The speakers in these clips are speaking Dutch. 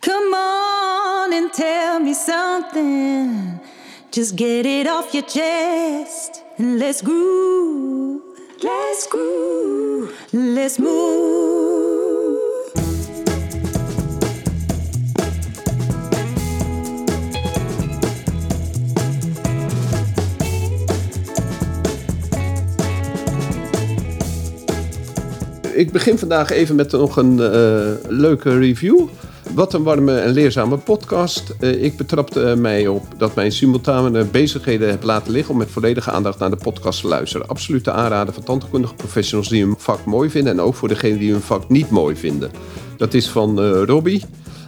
Come on and tell me something. Just get it off your chest and let's groove. Let's groove. Let's move. Ik begin vandaag even met nog een eh, leuke review. Wat een warme en leerzame podcast. Eh, ik betrapte mij op dat mijn simultane bezigheden heb laten liggen om met volledige aandacht naar de podcast te luisteren. Absolute aanrader van tandheelkundige professionals die hun vak mooi vinden en ook voor degenen die hun vak niet mooi vinden. Dat is van uh, Robbie.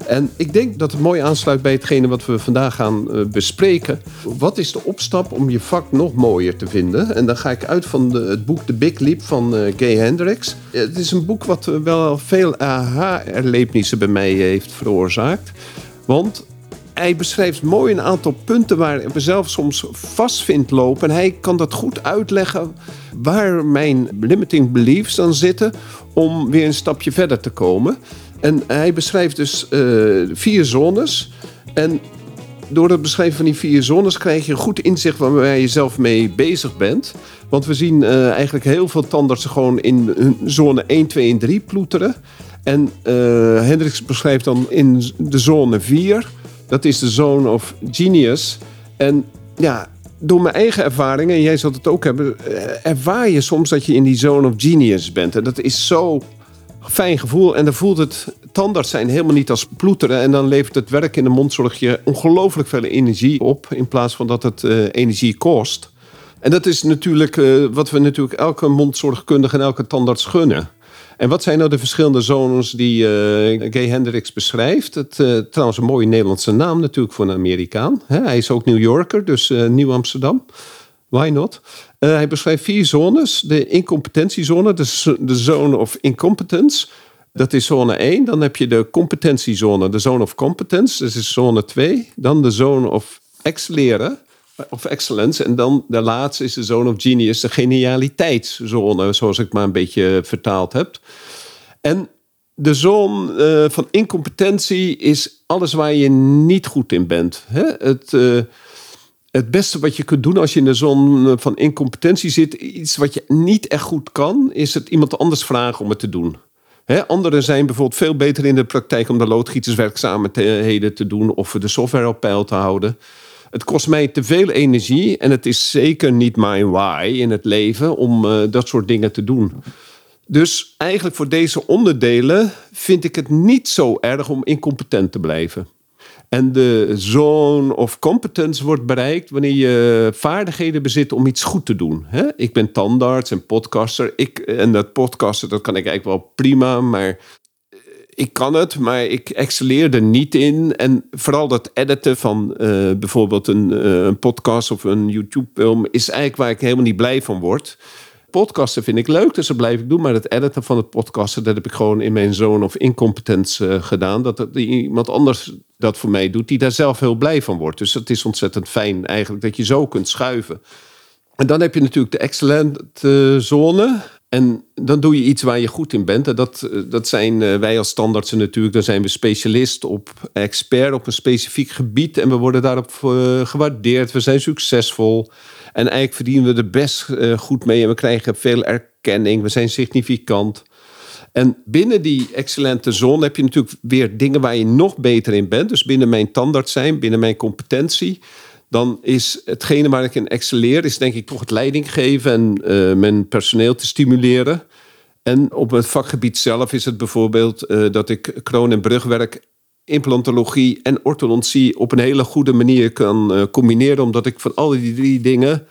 En ik denk dat het mooi aansluit bij hetgene wat we vandaag gaan uh, bespreken. Wat is de opstap om je vak nog mooier te vinden? En dan ga ik uit van de, het boek The Big Leap van uh, Gay Hendricks. Het is een boek wat wel veel aha-erlebnissen bij mij heeft veroorzaakt. Want hij beschrijft mooi een aantal punten waar ik mezelf soms vast vind lopen. En hij kan dat goed uitleggen waar mijn limiting beliefs dan zitten om weer een stapje verder te komen. En hij beschrijft dus uh, vier zones. En door het beschrijven van die vier zones krijg je een goed inzicht waar je zelf mee bezig bent. Want we zien uh, eigenlijk heel veel tandartsen gewoon in zone 1, 2 en 3 ploeteren. En uh, Hendricks beschrijft dan in de zone 4. Dat is de zone of genius. En ja, door mijn eigen ervaringen, en jij zult het ook hebben, ervaar je soms dat je in die zone of genius bent. En dat is zo fijn gevoel. En dan voelt het tandarts zijn helemaal niet als ploeteren. En dan levert het werk in de mondzorg je ongelooflijk veel energie op. In plaats van dat het uh, energie kost. En dat is natuurlijk uh, wat we natuurlijk elke mondzorgkundige en elke tandarts gunnen. En wat zijn nou de verschillende zones die uh, Gay Hendricks beschrijft? Het, trouwens een mooie Nederlandse naam natuurlijk voor een Amerikaan. Hij is ook New Yorker, dus Nieuw-Amsterdam. Why not? Uh, hij beschrijft vier zones. De incompetentiezone, de, de zone of incompetence. Dat is zone 1. Dan heb je de competentiezone, de zone of competence. Dat is zone 2. Dan de zone of excelleren, of excellence. En dan de laatste is de zone of genius, de genialiteitszone, zoals ik maar een beetje vertaald heb. En de zone uh, van incompetentie is alles waar je niet goed in bent. Het... Het beste wat je kunt doen als je in de zon van incompetentie zit, iets wat je niet echt goed kan, is het iemand anders vragen om het te doen. He, anderen zijn bijvoorbeeld veel beter in de praktijk om de loodgieterswerkzaamheden te doen of de software op peil te houden. Het kost mij te veel energie en het is zeker niet mijn why in het leven om uh, dat soort dingen te doen. Dus eigenlijk voor deze onderdelen vind ik het niet zo erg om incompetent te blijven. En de zone of competence wordt bereikt wanneer je vaardigheden bezit om iets goed te doen. Ik ben tandarts en podcaster. Ik, en dat podcasten, dat kan ik eigenlijk wel prima, maar ik kan het, maar ik excelleer er niet in. En vooral dat editen van uh, bijvoorbeeld een, uh, een podcast of een YouTube-film is eigenlijk waar ik helemaal niet blij van word podcasten vind ik leuk, dus dat blijf ik doen. Maar het editen van het podcasten, dat heb ik gewoon in mijn zone of incompetence uh, gedaan. Dat, dat iemand anders dat voor mij doet, die daar zelf heel blij van wordt. Dus het is ontzettend fijn eigenlijk dat je zo kunt schuiven. En dan heb je natuurlijk de excellente zone. En dan doe je iets waar je goed in bent. En dat, dat zijn wij als standaardsen natuurlijk. Dan zijn we specialist op expert op een specifiek gebied. En we worden daarop gewaardeerd. We zijn succesvol. En eigenlijk verdienen we er best uh, goed mee. En we krijgen veel erkenning. We zijn significant. En binnen die excellente zone heb je natuurlijk weer dingen waar je nog beter in bent. Dus binnen mijn tandarts zijn, binnen mijn competentie. Dan is hetgene waar ik in excelleer, is denk ik toch het leiding geven en uh, mijn personeel te stimuleren. En op het vakgebied zelf is het bijvoorbeeld uh, dat ik kroon- en brugwerk, implantologie en orthodontie op een hele goede manier kan uh, combineren. Omdat ik van al die drie dingen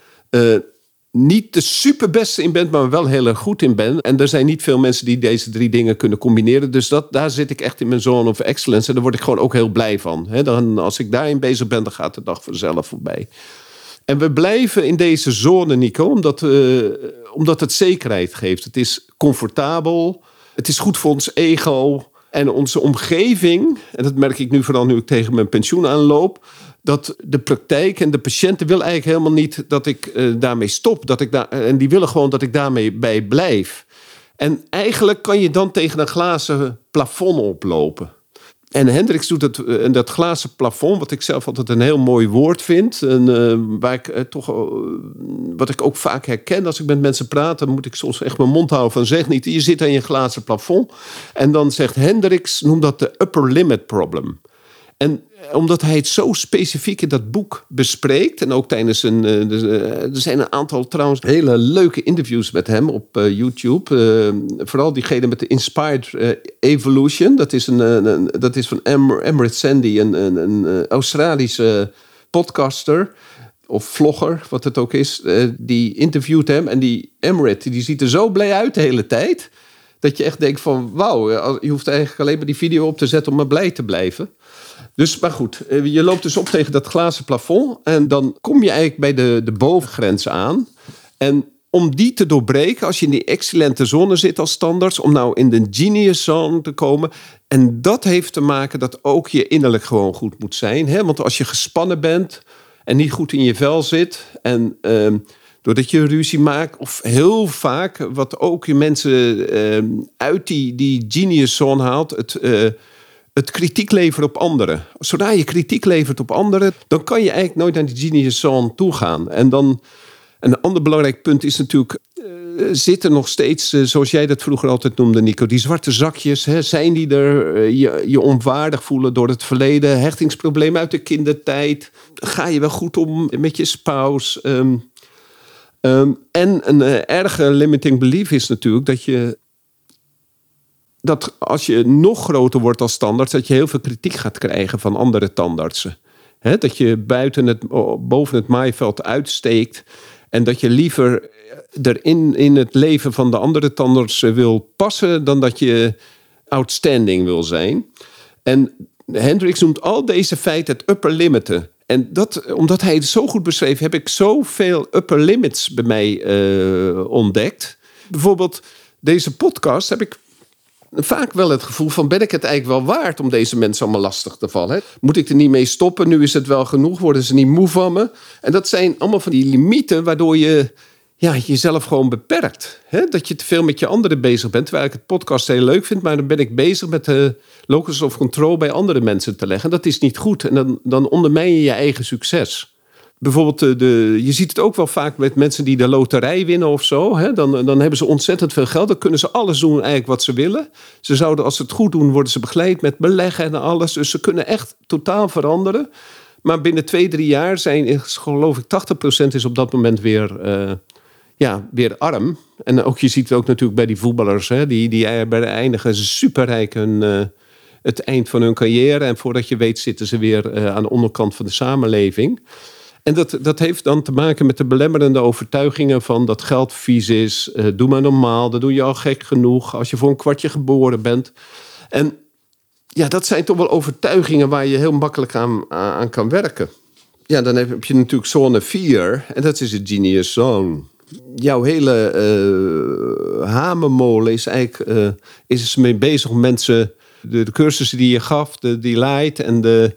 niet de superbeste in ben, maar wel heel erg goed in ben. En er zijn niet veel mensen die deze drie dingen kunnen combineren. Dus dat, daar zit ik echt in mijn zone of excellence. En daar word ik gewoon ook heel blij van. dan, als ik daarin bezig ben, dan gaat de dag vanzelf voorbij. En we blijven in deze zone, Nico, omdat, uh, omdat het zekerheid geeft. Het is comfortabel, het is goed voor ons ego en onze omgeving. En dat merk ik nu vooral nu ik tegen mijn pensioen aanloop dat de praktijk en de patiënten willen eigenlijk helemaal niet dat ik uh, daarmee stop. Dat ik daar, en die willen gewoon dat ik daarmee bij blijf. En eigenlijk kan je dan tegen een glazen plafond oplopen. En Hendricks doet het, en dat glazen plafond, wat ik zelf altijd een heel mooi woord vind. En, waar ik toch, wat ik ook vaak herken als ik met mensen praat, dan moet ik soms echt mijn mond houden van zeg niet, je zit aan je glazen plafond. En dan zegt Hendricks, noem dat de upper limit problem. En omdat hij het zo specifiek in dat boek bespreekt. En ook tijdens een. Er zijn een aantal trouwens hele leuke interviews met hem op YouTube. vooral diegene met de Inspired Evolution. Dat is, een, dat is van Emmerich Sandy, een, een, een Australische podcaster of vlogger, wat het ook is, die interviewt hem. En die Emmerich, die ziet er zo blij uit de hele tijd. Dat je echt denkt van, wauw, je hoeft eigenlijk alleen maar die video op te zetten om maar blij te blijven. Dus, maar goed, eh, je loopt dus op tegen dat glazen plafond. En dan kom je eigenlijk bij de, de bovengrens aan. En om die te doorbreken, als je in die excellente zone zit als standaard, om nou in de genius zone te komen. En dat heeft te maken dat ook je innerlijk gewoon goed moet zijn. Hè? Want als je gespannen bent en niet goed in je vel zit en uh, doordat je ruzie maakt, of heel vaak, wat ook je mensen uh, uit die, die genius zone haalt, het. Uh, het kritiek leveren op anderen. Zodra je kritiek levert op anderen, dan kan je eigenlijk nooit naar die genius zone toe gaan. En dan een ander belangrijk punt is natuurlijk. Uh, zitten nog steeds, uh, zoals jij dat vroeger altijd noemde, Nico, die zwarte zakjes, hè, zijn die er? Uh, je, je onwaardig voelen door het verleden, hechtingsproblemen uit de kindertijd. Ga je wel goed om met je spouse? Um, um, en een erge limiting belief is natuurlijk dat je dat als je nog groter wordt als tandarts, dat je heel veel kritiek gaat krijgen van andere tandartsen. dat je buiten het, boven het maaiveld uitsteekt. En dat je liever erin in het leven van de andere tandartsen wil passen dan dat je outstanding wil zijn. En Hendricks noemt al deze feiten het upper limiten. En dat, omdat hij het zo goed beschreef, heb ik zoveel upper limits bij mij uh, ontdekt. Bijvoorbeeld deze podcast heb ik vaak wel het gevoel van ben ik het eigenlijk wel waard om deze mensen allemaal lastig te vallen? Moet ik er niet mee stoppen? Nu is het wel genoeg. Worden ze niet moe van me? En dat zijn allemaal van die limieten waardoor je ja, jezelf gewoon beperkt. Hè? Dat je te veel met je anderen bezig bent. Terwijl ik het podcast heel leuk vind, maar dan ben ik bezig met de locus of control bij andere mensen te leggen. Dat is niet goed. En dan, dan ondermijn je je eigen succes bijvoorbeeld, de, de, je ziet het ook wel vaak met mensen die de loterij winnen of zo. Hè? Dan, dan hebben ze ontzettend veel geld. Dan kunnen ze alles doen eigenlijk wat ze willen. Ze zouden, als ze het goed doen, worden ze begeleid met beleggen en alles. Dus ze kunnen echt totaal veranderen. Maar binnen twee, drie jaar zijn, geloof ik, 80% is op dat moment weer, ja, weer arm. En ook, je ziet het ook natuurlijk bij die voetballers. Hè? Die, die bij de eindigen superrijk hun, het eind van hun carrière. En voordat je weet zitten ze weer aan de onderkant van de samenleving. En dat, dat heeft dan te maken met de belemmerende overtuigingen van dat geld vies is. Uh, doe maar normaal, dat doe je al gek genoeg als je voor een kwartje geboren bent. En ja, dat zijn toch wel overtuigingen waar je heel makkelijk aan, aan kan werken. Ja, dan heb je natuurlijk zone 4 en dat is het genius zone. Jouw hele uh, hamermolen is eigenlijk uh, is mee bezig om mensen, de, de cursussen die je gaf, de delight en de,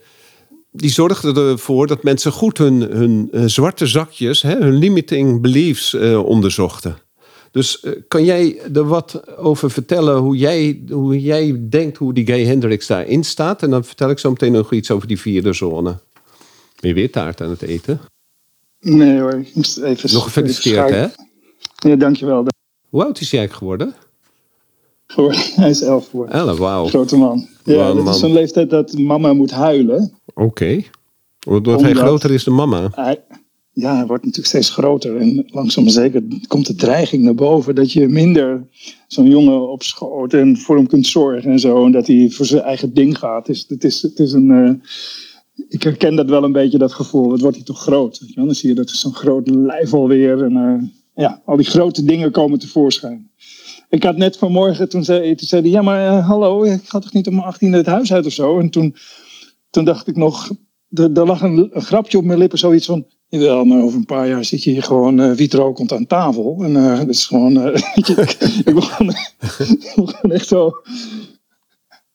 die zorgde ervoor dat mensen goed hun, hun, zwarte zakjes, hè, hun limiting beliefs uh, onderzochten. Dus uh, kan jij er wat over vertellen hoe jij, hoe jij denkt hoe die Gay Hendrix daarin staat? En dan vertel ik zo meteen nog iets over die vierde zone. Ben je weer taart aan het eten? Nee hoor, ik moest even... Nog gefeliciteerd hè? Ja, dankjewel. Hoe oud is jij geworden? Hij is elf geworden. Elf, wauw. Grote man. Ja, wow, dat is zo'n leeftijd dat mama moet huilen. Oké. Okay. Doordat hij groter is dan mama? Hij, ja, hij wordt natuurlijk steeds groter. En langzaam zeker komt de dreiging naar boven dat je minder zo'n jongen opschoot en voor hem kunt zorgen en zo. En dat hij voor zijn eigen ding gaat. Dus het is, het is een. Uh, ik herken dat wel een beetje, dat gevoel. Wat wordt hij toch groot? Weet je wel? Dan zie je dat er zo'n groot lijf alweer. En uh, ja, al die grote dingen komen tevoorschijn. Ik had net vanmorgen, toen zei, toen zei hij, ja maar uh, hallo, ik ga toch niet om mijn achttiende het huis uit of zo? En toen, toen dacht ik nog, er, er lag een, een, grapje op mijn lippen, zoiets van, jawel, maar over een paar jaar zit je hier gewoon uh, wietrokend aan tafel. En uh, dat is gewoon, uh, ik begon, ik begon echt zo...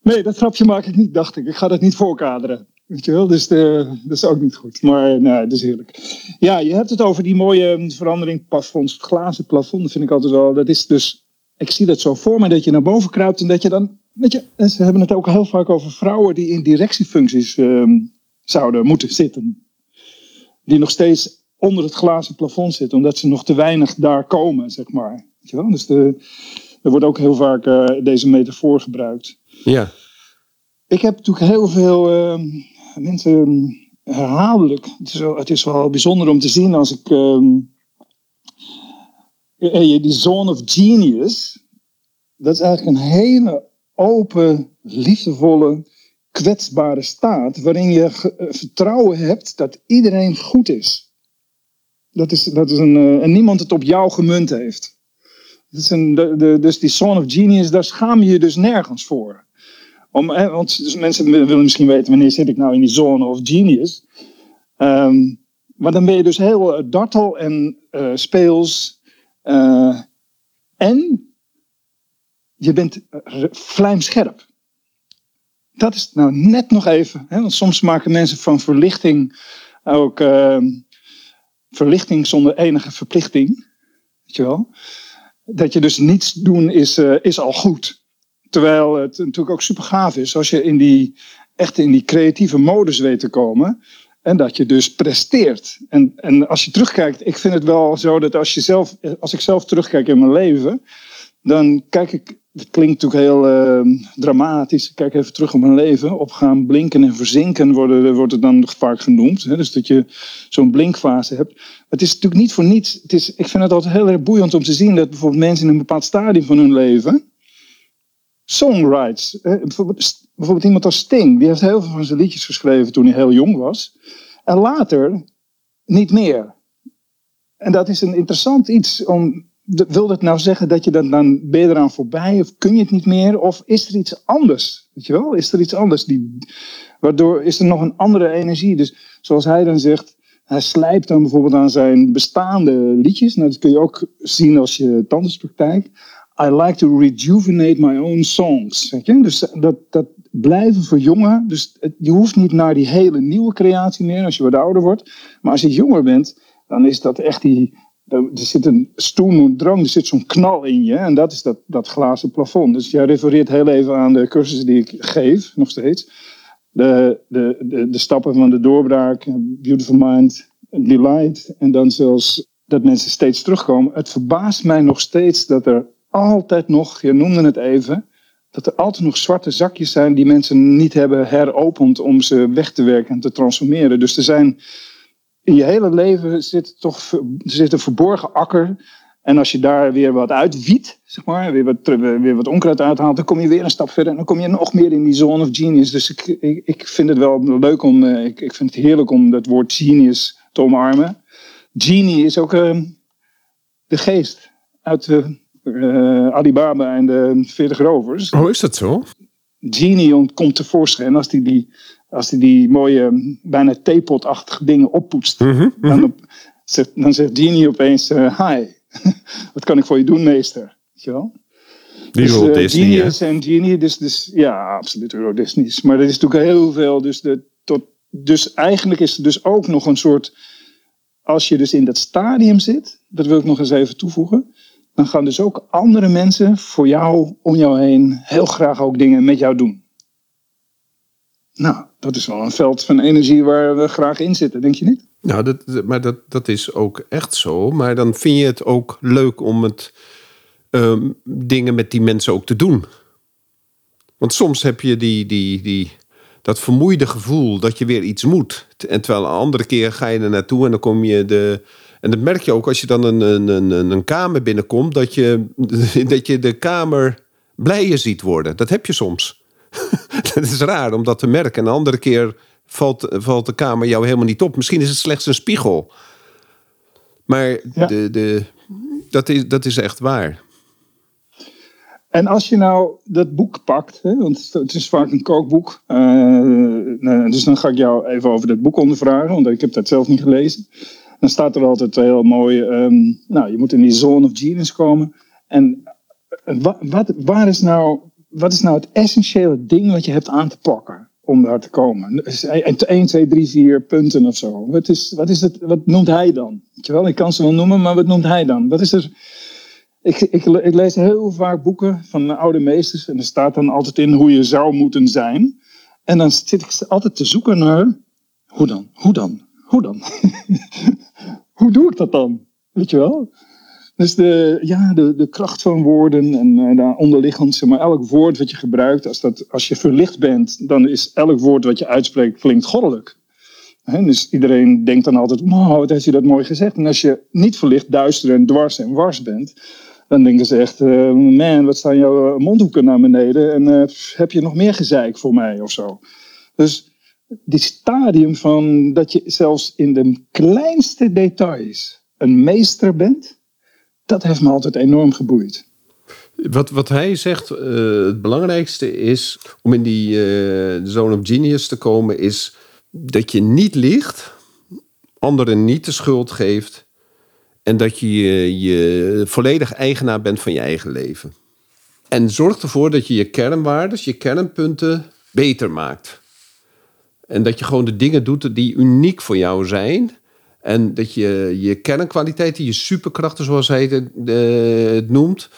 Nee, dat grapje maak ik niet, dacht ik. Ik ga dat niet voorkaderen. Weet je wel, dus de, dat is ook niet goed. Maar nee, dat is heerlijk. Ja, je hebt het over die mooie verandering plafonds, glazen plafond. Dat vind ik altijd wel, dat is dus ik zie dat zo voor me, dat je naar boven kruipt en dat je dan Weet je, ze hebben het ook heel vaak over vrouwen die in directiefuncties ehm, zouden moeten zitten. Die nog steeds onder het glazen plafond zitten, omdat ze nog te weinig daar komen, zeg maar. Weet je wel? Dus de, er wordt ook heel vaak uh, deze metafoor gebruikt. Ja. Ik heb natuurlijk heel veel ehm, mensen herhaaldelijk. Het is, wel, het is wel bijzonder om te zien als ik. Um, die zone of genius. Dat is eigenlijk een hele open, liefdevolle, kwetsbare staat. waarin je eh, vertrouwen hebt dat iedereen goed is. Dat is, dat is een, uh, en niemand het op jou gemunt heeft. Dat is een, de, de, dus die zone of genius, daar schaam je je dus nergens voor. Om, hè, want dus mensen willen misschien weten wanneer zit ik nou in die zone of genius. Um, maar dan ben je dus heel eh, dartel en speels. En je bent vlijmscherp. Dat is nou net nog even. Hè, want soms maken mensen van verlichting ook uh, verlichting zonder enige verplichting. Weet je wel? Dat je dus niets doen is, uh, is al goed. Terwijl het natuurlijk ook super gaaf is als je in die, echt in die creatieve modus weet te komen. En dat je dus presteert. En, en als je terugkijkt, ik vind het wel zo dat als, je zelf, als ik zelf terugkijk in mijn leven, dan kijk ik, het klinkt natuurlijk heel uh, dramatisch, kijk even terug op mijn leven, opgaan, blinken en verzinken worden, wordt het dan vaak genoemd. Hè? Dus dat je zo'n blinkfase hebt. Het is natuurlijk niet voor niets, het is, ik vind het altijd heel erg boeiend om te zien dat bijvoorbeeld mensen in een bepaald stadium van hun leven, songwrites. Bijvoorbeeld, bijvoorbeeld iemand als Sting, die heeft heel veel van zijn liedjes geschreven toen hij heel jong was. En later niet meer. En dat is een interessant iets om. Wil dat nou zeggen dat je dan, dan ben je eraan voorbij of kun je het niet meer? Of is er iets anders? Weet je wel? Is er iets anders? Die, waardoor is er nog een andere energie? Dus zoals hij dan zegt, hij slijpt dan bijvoorbeeld aan zijn bestaande liedjes. Nou, dat kun je ook zien als je tandartspraktijk. I like to rejuvenate my own songs. Weet je? Dus dat, dat blijven verjongen. Dus je hoeft niet naar die hele nieuwe creatie meer als je wat ouder wordt. Maar als je jonger bent, dan is dat echt die. Er zit een stoen en drang, er zit zo'n knal in je. En dat is dat, dat glazen plafond. Dus jij refereert heel even aan de cursussen die ik geef, nog steeds. De, de, de, de stappen van de doorbraak, Beautiful Mind, Delight. En dan zelfs dat mensen steeds terugkomen. Het verbaast mij nog steeds dat er altijd nog, je noemde het even, dat er altijd nog zwarte zakjes zijn die mensen niet hebben heropend om ze weg te werken en te transformeren. Dus er zijn in je hele leven zit toch zit een verborgen akker. En als je daar weer wat uitwiet, zeg maar, weer wat, weer wat onkruid uithaalt, dan kom je weer een stap verder en dan kom je nog meer in die zone of genius. Dus ik, ik, ik vind het wel leuk om, eh, ik, ik vind het heerlijk om dat woord genius te omarmen. Genie is ook uh, de geest uit de uh, Alibaba en de 40 rovers. Oh, is dat zo? Genie komt tevoorschijn als hij die, als die, die mooie, bijna theepotachtige dingen oppoetst. Mm -hmm, Dan, op, zegt, dan zegt Genie opeens, uh, hi, wat kan ik voor je doen meester? Weet je wel? Die dus, uh, Disney, Genius en Genie, dus, dus ja, absoluut Euro Disney's. Maar er is natuurlijk heel veel, dus, de, tot, dus eigenlijk is er dus ook nog een soort, als je dus in dat stadium zit, dat wil ik nog eens even toevoegen, dan gaan dus ook andere mensen voor jou, om jou heen, heel graag ook dingen met jou doen. Nou, dat is wel een veld van energie waar we graag in zitten, denk je niet? Nou, dat, maar dat, dat is ook echt zo. Maar dan vind je het ook leuk om het, um, dingen met die mensen ook te doen. Want soms heb je die, die, die, dat vermoeide gevoel dat je weer iets moet. En terwijl een andere keer ga je er naartoe en dan kom je de en dat merk je ook als je dan een, een, een, een kamer binnenkomt, dat je, dat je de kamer blijer ziet worden. Dat heb je soms. dat is raar om dat te merken. En een andere keer valt, valt de kamer jou helemaal niet op. Misschien is het slechts een spiegel. Maar ja. de, de, dat, is, dat is echt waar. En als je nou dat boek pakt, hè, want het is vaak een kookboek. Uh, dus dan ga ik jou even over dat boek ondervragen, want ik heb dat zelf niet gelezen dan staat er altijd heel mooi, um, nou, je moet in die zone of genius komen. En wat, wat, waar is nou, wat is nou het essentiële ding wat je hebt aan te pakken om daar te komen? 1, 2, 3, 4 punten of zo. Wat, is, wat, is het, wat noemt hij dan? Weet je wel, ik kan ze wel noemen, maar wat noemt hij dan? Wat is er... ik, ik, ik, lees heel vaak boeken van oude meesters en er staat dan altijd in hoe je zou moeten zijn. En dan zit ik altijd te zoeken naar, hoe dan, hoe dan, hoe dan? hoe doe ik dat dan? Weet je wel? Dus de, ja, de, de kracht van woorden en uh, daar onderliggend, zeg maar, elk woord wat je gebruikt, als, dat, als je verlicht bent, dan is elk woord wat je uitspreekt, klinkt goddelijk. Dus iedereen denkt dan altijd, wow, wat heeft hij dat mooi gezegd. En als je niet verlicht, duister en dwars en wars bent, dan denken ze echt, uh, man, wat staan jouw mondhoeken naar beneden en heb je nog meer gezeik voor mij of zo. Dus dit stadium van dat je zelfs in de kleinste details een meester bent, dat heeft me altijd enorm geboeid. Wat, wat hij zegt, uh, het belangrijkste is om in die uh, zone of genius te komen, is dat je niet liegt, anderen niet de schuld geeft en dat je je volledig eigenaar bent van je eigen leven. En zorg ervoor dat je je kernwaarden, je kernpunten beter maakt. En dat je gewoon de dingen doet die uniek voor jou zijn. En dat je je kernkwaliteiten, je superkrachten zoals hij het, uh, het noemt,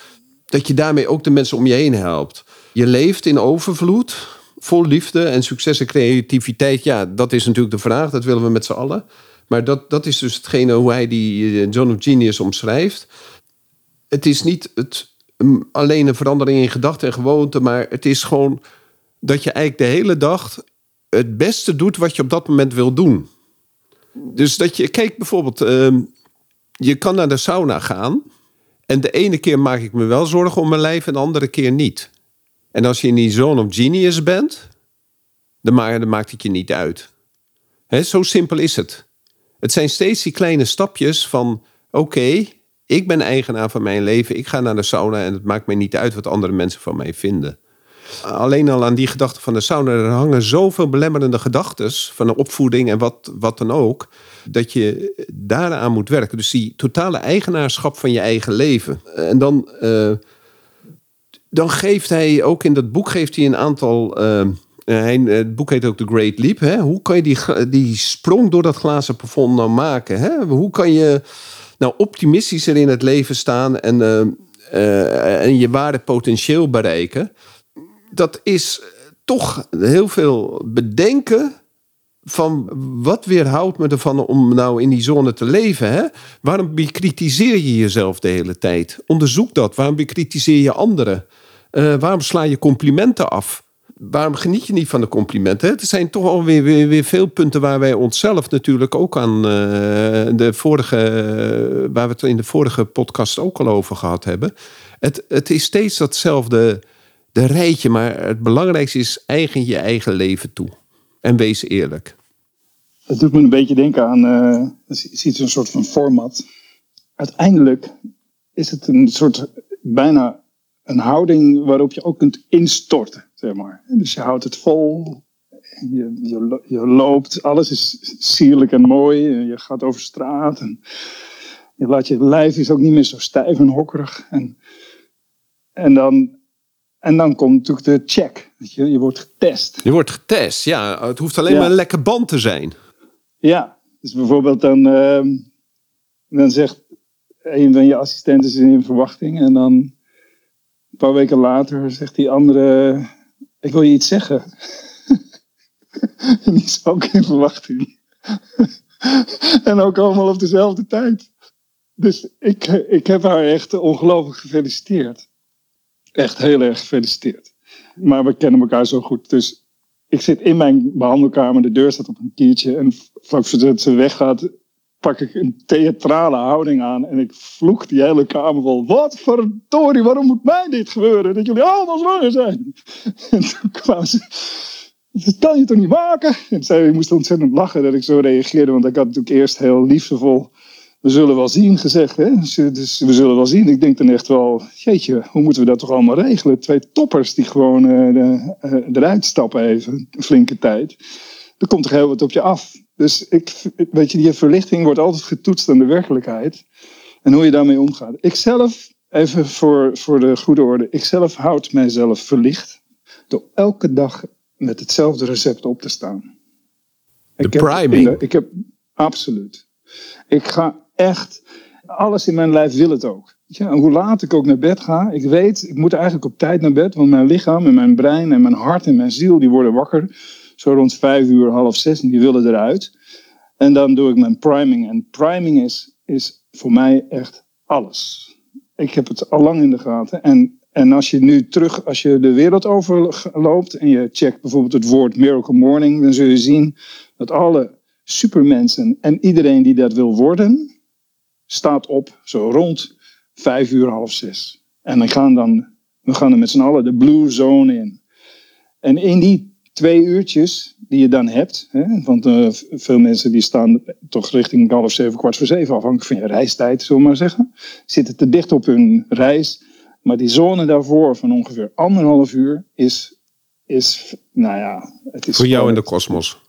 dat je daarmee ook de mensen om je heen helpt. Je leeft in overvloed, vol liefde en succes en creativiteit. Ja, dat is natuurlijk de vraag, dat willen we met z'n allen. Maar dat, dat is dus hetgene hoe hij die John of Genius omschrijft. Het is niet het, alleen een verandering in gedachten en gewoonten, maar het is gewoon dat je eigenlijk de hele dag het beste doet wat je op dat moment wil doen. Dus dat je, kijk bijvoorbeeld, uh, je kan naar de sauna gaan. En de ene keer maak ik me wel zorgen om mijn lijf en de andere keer niet. En als je in die zone of genius bent, dan, maakt het je niet uit. He, zo simpel is het. Het zijn steeds die kleine stapjes van: oké, ik ben eigenaar van mijn leven, ik ga naar de sauna en het maakt mij niet uit wat andere mensen van mij vinden. Alleen al aan die gedachte van de sauna, er hangen zoveel belemmerende gedachten van de opvoeding en wat, wat dan ook, dat je daaraan moet werken. Dus die totale eigenaarschap van je eigen leven. En dan, uh, dan geeft hij ook in dat boek geeft hij een aantal. Uh, hij, het boek heet ook The Great Leap. Hè? Hoe kan je die, die sprong door dat glazen plafond nou maken? Hè? Hoe kan je nou optimistischer in het leven staan en, en je ware potentieel bereiken? Dat is toch heel veel bedenken van wat weerhoudt me ervan om nou in die zone te leven? Hè? Waarom bekritiseer je jezelf de hele tijd? Onderzoek dat. Waarom bekritiseer je anderen? Uh, waarom sla je complimenten af? Waarom geniet je niet van de complimenten? Het zijn toch alweer weer, weer veel punten waar wij onszelf natuurlijk ook aan uh, de vorige, waar we het in de vorige podcast ook al over gehad hebben. Het, het is steeds datzelfde de rijtje. Maar het belangrijkste is eigen je eigen leven toe. En wees eerlijk. Het doet me een beetje denken aan, uh, ziet een soort van format. Uiteindelijk is het een soort, bijna een houding waarop je ook kunt instorten, zeg maar. Dus je houdt het vol, je, je, je loopt, alles is sierlijk en mooi. Je gaat over straat en je laat je lijf is ook niet meer zo stijf en hokkerig. En, en dan en dan komt natuurlijk de check. Je, je wordt getest. Je wordt getest, ja. Het hoeft alleen maar een lekker band te zijn. Ja, dus bijvoorbeeld dan, uh, dan zegt een van je assistenten in verwachting. En dan een paar weken later zegt die andere, ik wil je iets zeggen. en die is ook in verwachting. en ook allemaal op dezelfde tijd. Dus ik, ik heb haar echt ongelooflijk gefeliciteerd echt heel erg gefeliciteerd. Maar we kennen elkaar zo goed. Dus ik zit in mijn behandelkamer, de deur staat op een kiertje. En vlak voordat ze weggaat, pak ik een theatrale houding aan. En ik vloek die hele kamer vol. Wat verdorie, waarom moet mij dit gebeuren? Dat jullie allemaal zwanger zijn. En toen kwam ze. Dat kan je toch niet maken? En zij moest ontzettend lachen dat ik zo reageerde. Want ik had natuurlijk eerst heel liefdevol we zullen wel zien gezegd. Hè? Dus, dus we zullen wel zien. Ik denk dan echt wel, jeetje, hoe moeten we dat toch allemaal regelen? Twee toppers die gewoon uh, de, uh, eruit stappen even, een flinke tijd. Er komt toch heel wat op je af. Dus ik, weet je, die verlichting wordt altijd getoetst aan de werkelijkheid. En hoe je daarmee omgaat. Ik zelf, even voor, voor de goede orde, ik zelf houd mijzelf verlicht. Door elke dag met hetzelfde recept op te staan. De ik priming. Heb, ik heb, absoluut. Ik ga echt, alles in mijn lijf wil het ook. Ja, hoe laat ik ook naar bed ga, ik weet, ik moet eigenlijk op tijd naar bed, want mijn lichaam en mijn brein en mijn hart en mijn ziel, die worden wakker. Zo rond vijf uur, half zes, en die willen eruit. En dan doe ik mijn priming. En priming is, is voor mij echt alles. Ik heb het al lang in de gaten. En, en als je nu terug, als je de wereld overloopt en je checkt bijvoorbeeld het woord Miracle Morning, dan zul je zien dat alle supermensen en iedereen die dat wil worden, staat op zo rond vijf uur, half zes. En we gaan dan, we gaan er met z'n allen de blue zone in. En in die twee uurtjes die je dan hebt, hè, want uh, veel mensen die staan toch richting half zeven, kwart voor zeven, afhankelijk van je reistijd, zullen we maar zeggen, zitten te dicht op hun reis. Maar die zone daarvoor van ongeveer anderhalf uur is, is nou ja... Het is Voor jou in de kosmos.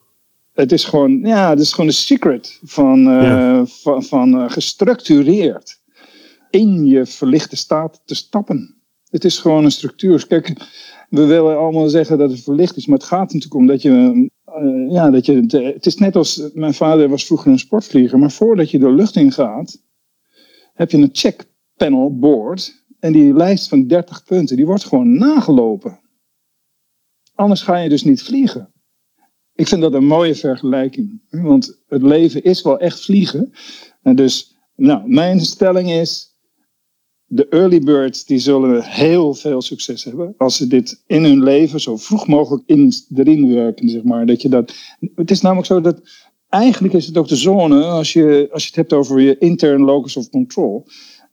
Het is gewoon, ja, het is gewoon een secret van, uh, ja. van, van uh, gestructureerd in je verlichte staat te stappen. Het is gewoon een structuur. Kijk, we willen allemaal zeggen dat het verlicht is, maar het gaat natuurlijk om dat je, uh, ja, dat je, het is net als, mijn vader was vroeger een sportvlieger, maar voordat je de lucht in gaat, heb je een checkpanel board en die lijst van 30 punten, die wordt gewoon nagelopen. Anders ga je dus niet vliegen. Ik vind dat een mooie vergelijking, want het leven is wel echt vliegen. En dus, nou, mijn stelling is, de early birds die zullen heel veel succes hebben als ze dit in hun leven zo vroeg mogelijk in, erin werken, zeg maar. Dat je dat, het is namelijk zo dat eigenlijk is het ook de zone, als je, als je het hebt over je intern locus of control,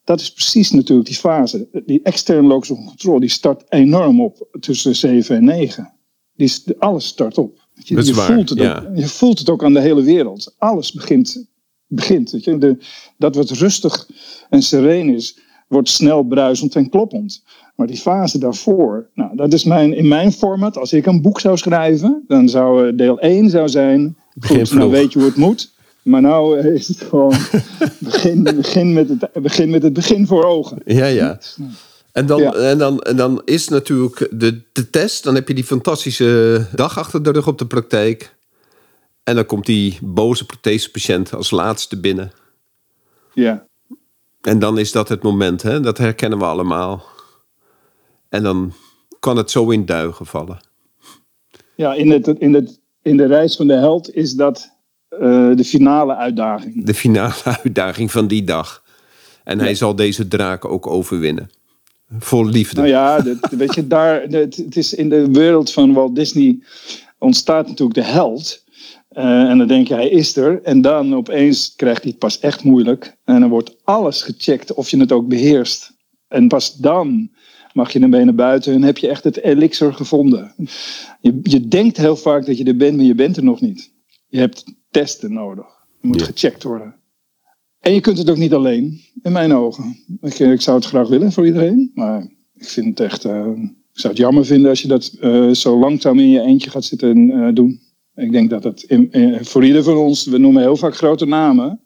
dat is precies natuurlijk die fase. Die externe locus of control, die start enorm op tussen 7 en 9. Die, alles start op. Je, voelt het ja. ook, je voelt het ook aan de hele wereld. Alles begint, begint weet je. De, dat wat rustig en sereen is, wordt snel bruisend en kloppend. Maar die fase daarvoor, nou, dat is mijn, in mijn format. Als ik een boek zou schrijven, dan zou uh, deel 1 zou zijn. Begin Goed, nou weet je hoe het moet. Maar nou uh, is het gewoon begin, begin, met het, begin met het begin voor ogen. Ja, ja. En dan, Ja. en, dan, en dan is natuurlijk de, de test. Dan heb je die fantastische dag achter de rug op de praktijk. En dan komt die boze prothesepatiënt als laatste binnen. Ja. En dan is dat het moment, hè? dat herkennen we allemaal. En dan kan het zo in duigen vallen. Ja, in, het, in, het, in de reis van de held is dat uh, de finale uitdaging. De finale uitdaging van die dag. En hij zal deze draak ook overwinnen. Vol liefde. Nou ja, dat, weet je, daar, het, het is in de wereld van Walt Disney ontstaat natuurlijk de held. Uh, en dan denk je, hij is er. En dan opeens krijgt hij het pas echt moeilijk. En dan wordt alles gecheckt of je het ook beheerst. En pas dan mag je ermee naar buiten en heb je echt het elixir gevonden. Je, je denkt heel vaak dat je er bent, maar je bent er nog niet. Je hebt testen nodig. Je moet Ja. gecheckt worden. En je kunt het ook niet alleen, in mijn ogen. Ik, ik zou het graag willen voor iedereen, maar ik vind het echt... Uh, ik zou het jammer vinden als je dat uh, zo langzaam in je eentje gaat zitten uh, doen. Ik denk dat het in, voor ieder van ons, we noemen heel vaak grote namen,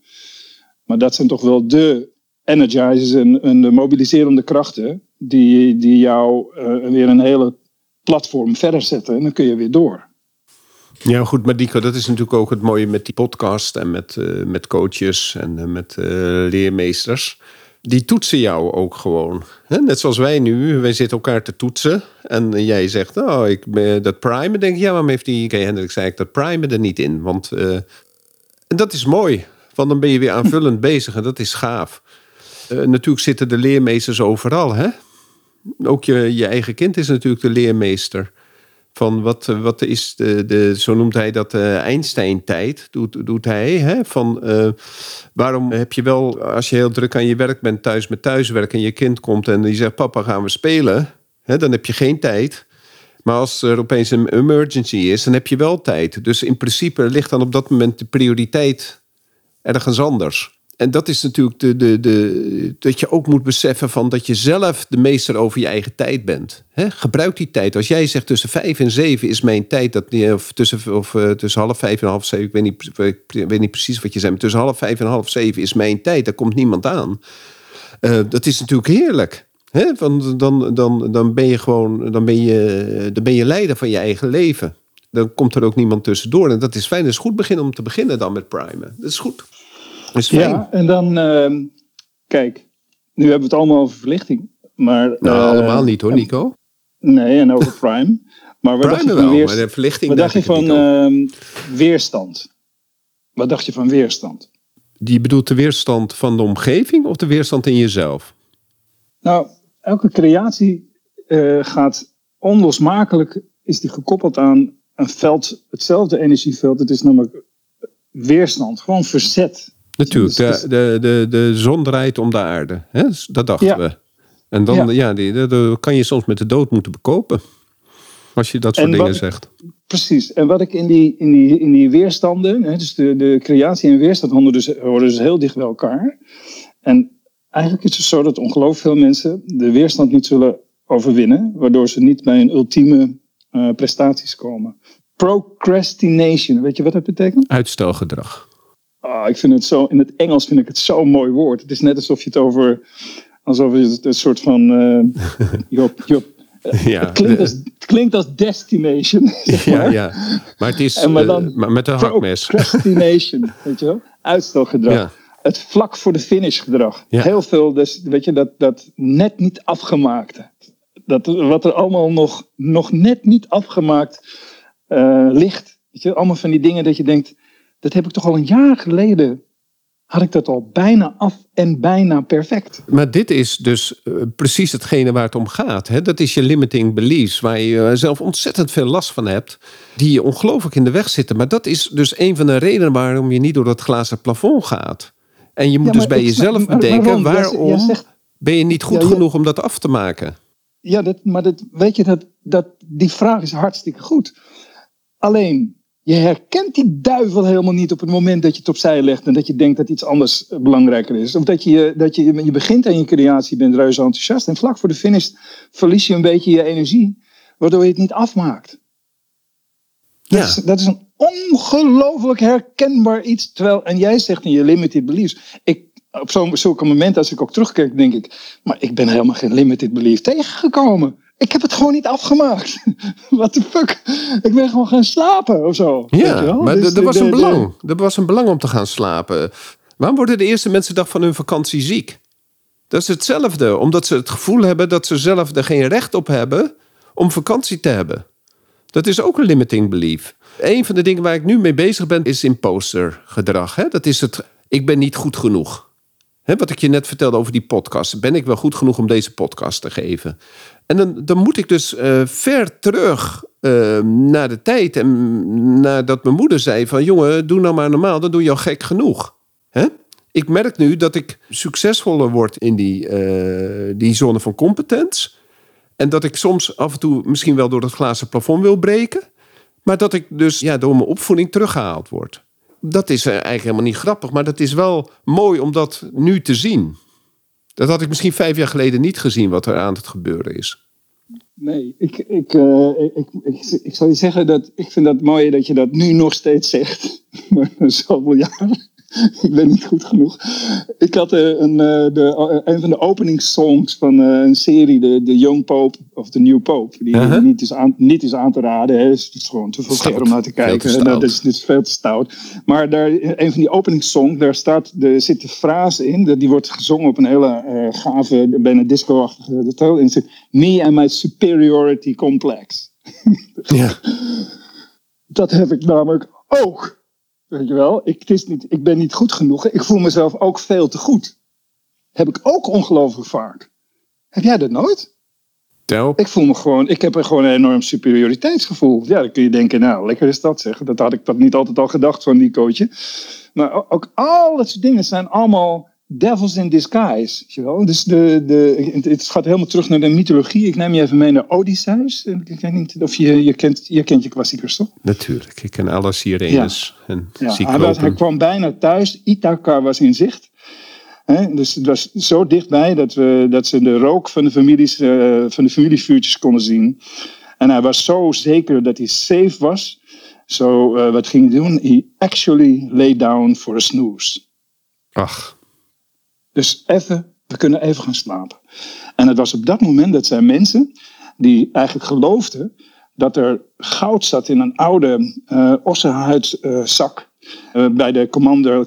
maar dat zijn toch wel de energizers en, en de mobiliserende krachten die, die jou weer een hele platform verder zetten en dan kun je weer door. Ja, goed, maar Dico, dat is natuurlijk ook het mooie met die podcast en met, uh, met coaches en uh, met leermeesters. Die toetsen jou ook gewoon. Hè? Net zoals wij nu, wij zitten elkaar te toetsen. En jij zegt, oh, ik ben dat primen. denk ik, ja, waarom heeft die K. Hendrik zei ik dat primen er niet in? Want en dat is mooi, want dan ben je weer aanvullend bezig en dat is gaaf. Natuurlijk zitten de leermeesters overal, hè? Ook je, je eigen kind is natuurlijk de leermeester. Van wat, wat is de, de zo noemt hij dat, uh, Einstein-tijd, doet, doet hij. Hè? Van uh, waarom heb je wel, als je heel druk aan je werk bent, thuis met thuiswerk en je kind komt en die zegt: Papa, gaan we spelen? Hè, dan heb je geen tijd. Maar als er opeens een emergency is, dan heb je wel tijd. Dus in principe ligt dan op dat moment de prioriteit ergens anders. En dat is natuurlijk de, de, de, dat je ook moet beseffen van dat je zelf de meester over je eigen tijd bent. Gebruik die tijd. Als jij zegt tussen vijf en zeven is mijn tijd, dat, of, tussen, of uh, tussen half vijf en half zeven, ik weet, niet, ik weet niet precies wat je zei, maar tussen half vijf en half zeven is mijn tijd, daar komt niemand aan. Uh, dat is natuurlijk heerlijk. He? Want dan, dan, dan ben je gewoon, dan ben je, dan ben je leider van je eigen leven. Dan komt er ook niemand tussendoor. En dat is fijn. Het is goed beginnen om te beginnen dan met primen. Dat is goed. Ja, en dan, uh, kijk, nu hebben we het allemaal over verlichting. Maar, Nou, eh, allemaal niet hoor, Nico. Nee, en over Prime. Maar wat dacht je Prime van, wel, weerst- maar de verlichting... wat dacht je van ehm, weerstand? Wat dacht je van weerstand? Die bedoelt de weerstand van de omgeving of de weerstand in jezelf? Nou, elke creatie eh, gaat onlosmakelijk, is die gekoppeld aan een veld, hetzelfde energieveld. Het is namelijk weerstand, gewoon verzet. Natuurlijk, Dus- de, de, de, de zon draait om de aarde. Hè? Dat dachten Ja. we. En dan Ja. ja. die, kan je soms met de dood moeten bekopen. Als je dat soort En dingen zegt. Precies. En wat ik in die, in die, in die weerstanden, hè, dus de, de creatie en weerstand horen dus, horen dus heel dicht bij elkaar. En eigenlijk is het zo dat ongelooflijk veel mensen de weerstand niet zullen overwinnen, waardoor ze niet bij een ultieme eh, prestaties komen. Procrastination, weet je wat dat betekent? Uitstelgedrag. Ah, ik vind het zo, in het Engels vind ik het zo'n mooi woord. Het is net alsof je het over, alsof je het een soort van, eh your, your, Ja, het, klinkt als, het klinkt als destination. zeg ja, maar. ja. Maar het is En maar eh, dan maar met een hakmes. Procrastination, weet je wel? Uitstelgedrag. Ja. Het vlak voor de finish gedrag. Ja. Heel veel, dus, weet je, dat, dat net niet afgemaakte. Dat, wat er allemaal nog, nog net niet afgemaakt eh, ligt. Weet je, allemaal van die dingen dat je denkt, dat heb ik toch al een jaar geleden, had ik dat al bijna af en bijna perfect. Maar dit is dus eh, precies hetgene waar het om gaat. Hè? Dat is je limiting beliefs, waar je eh, zelf ontzettend veel last van hebt, die je ongelooflijk in de weg zitten. Maar dat is dus een van de redenen waarom je niet door dat glazen plafond gaat. En je moet Ja, dus bij jezelf maar bedenken, waarom? Jij- waarom jij zegt- ben je niet goed Ja, ja. genoeg om dat af te maken? Ja, dat, maar dat, weet je, dat, dat, die vraag is hartstikke goed. Alleen, je herkent die duivel helemaal niet op het moment dat je het opzij legt en dat je denkt dat iets anders eh, belangrijker is. Of dat je, dat je, je begint aan je creatie, bent reuze enthousiast en vlak voor de finish verlies je een beetje je energie, waardoor je het niet afmaakt. Dat, Ja. is, dat is een ongelooflijk herkenbaar iets. Terwijl, en jij zegt in je limited beliefs, ik, op zo'n zulke momenten als ik ook terugkijk, denk ik, maar ik ben helemaal geen limited belief tegengekomen. Ik heb het gewoon niet afgemaakt. What the fuck? Ik ben gewoon gaan slapen of zo. Weet je Ja, wel? maar Dus er- was een belang. Er was een belang om te gaan slapen. Waarom worden de eerste mensen dag van hun vakantie ziek? Dat is hetzelfde, omdat ze het gevoel hebben dat ze zelf er geen recht op hebben om vakantie te hebben. Dat is ook een limiting belief. Een van de dingen waar ik nu mee bezig ben is imposter gedrag. Hè? Dat is het, ik ben niet goed genoeg. Hè, wat ik je net vertelde over die podcast. Ben ik wel goed genoeg om deze podcast te geven? En dan, dan moet ik dus eh, ver terug eh, naar de tijd. En nadat mijn moeder zei van... jongen, doe nou maar normaal, dan doe je al gek genoeg. Hè? Ik merk nu dat ik succesvoller word in die, eh, die zone van competence. En dat ik soms af en toe misschien wel door het glazen plafond wil breken. Maar dat ik dus ja, door mijn opvoeding teruggehaald word. Dat is eigenlijk helemaal niet grappig, maar dat is wel mooi om dat nu te zien. Dat had ik misschien vijf jaar geleden niet gezien wat er aan het gebeuren is. Nee, ik, ik, eh, ik, ik, ik, zal je zeggen dat ik vind dat mooi dat je dat nu nog steeds zegt. Zoveel jaar. ik ben niet goed genoeg. Ik had eh, een, eh, de, een van de openingssongs van eh, een serie, de, de Young Pope of de New Pope. Die Uh-huh. niet, is aan, niet is aan te raden. Hè. Het is gewoon te veel Stout. om naar te kijken. stout. Dat is, dit is veel te stout. Maar daar, een van die openingssongs, daar staat, er zit de frase in. Die wordt gezongen op een hele eh, gave, bijna disco-achtige toon. En zit, Me and my superiority complex. Ja. Dat heb ik namelijk ook. Weet je wel, ik, het is niet, ik ben niet goed genoeg. Ik voel mezelf ook veel te goed. Heb ik ook ongelooflijk vaak. Heb jij dat nooit? Tel. Ik voel me gewoon, ik heb er gewoon een enorm superioriteitsgevoel. Ja, dan kun je denken, nou, lekker is dat zeg. Dat had ik dat niet altijd al gedacht van Nicootje. Maar o- ook al dat soort dingen zijn allemaal devils in disguise. Wel? Dus de, de, het- gaat helemaal terug naar de mythologie. Ik neem je even mee naar Odysseus. Ik weet niet of je, je, kent, je kent je klassiekers toch? Natuurlijk, ik ken alle sirenes en Ja, hij, kwam bijna thuis. Ithaca was in zicht. Dus het was zo dichtbij dat, we, dat ze de rook van de, families, eh, van de familievuurtjes konden zien. En hij was zo zeker dat hij safe was. Zo, eh, wat ging hij doen? He actually lay down for a snooze. Ach, Dus even, we kunnen even gaan slapen. En het was op dat moment dat zijn mensen die eigenlijk geloofden dat er goud zat in een oude eh ossenhuidzak eh, bij de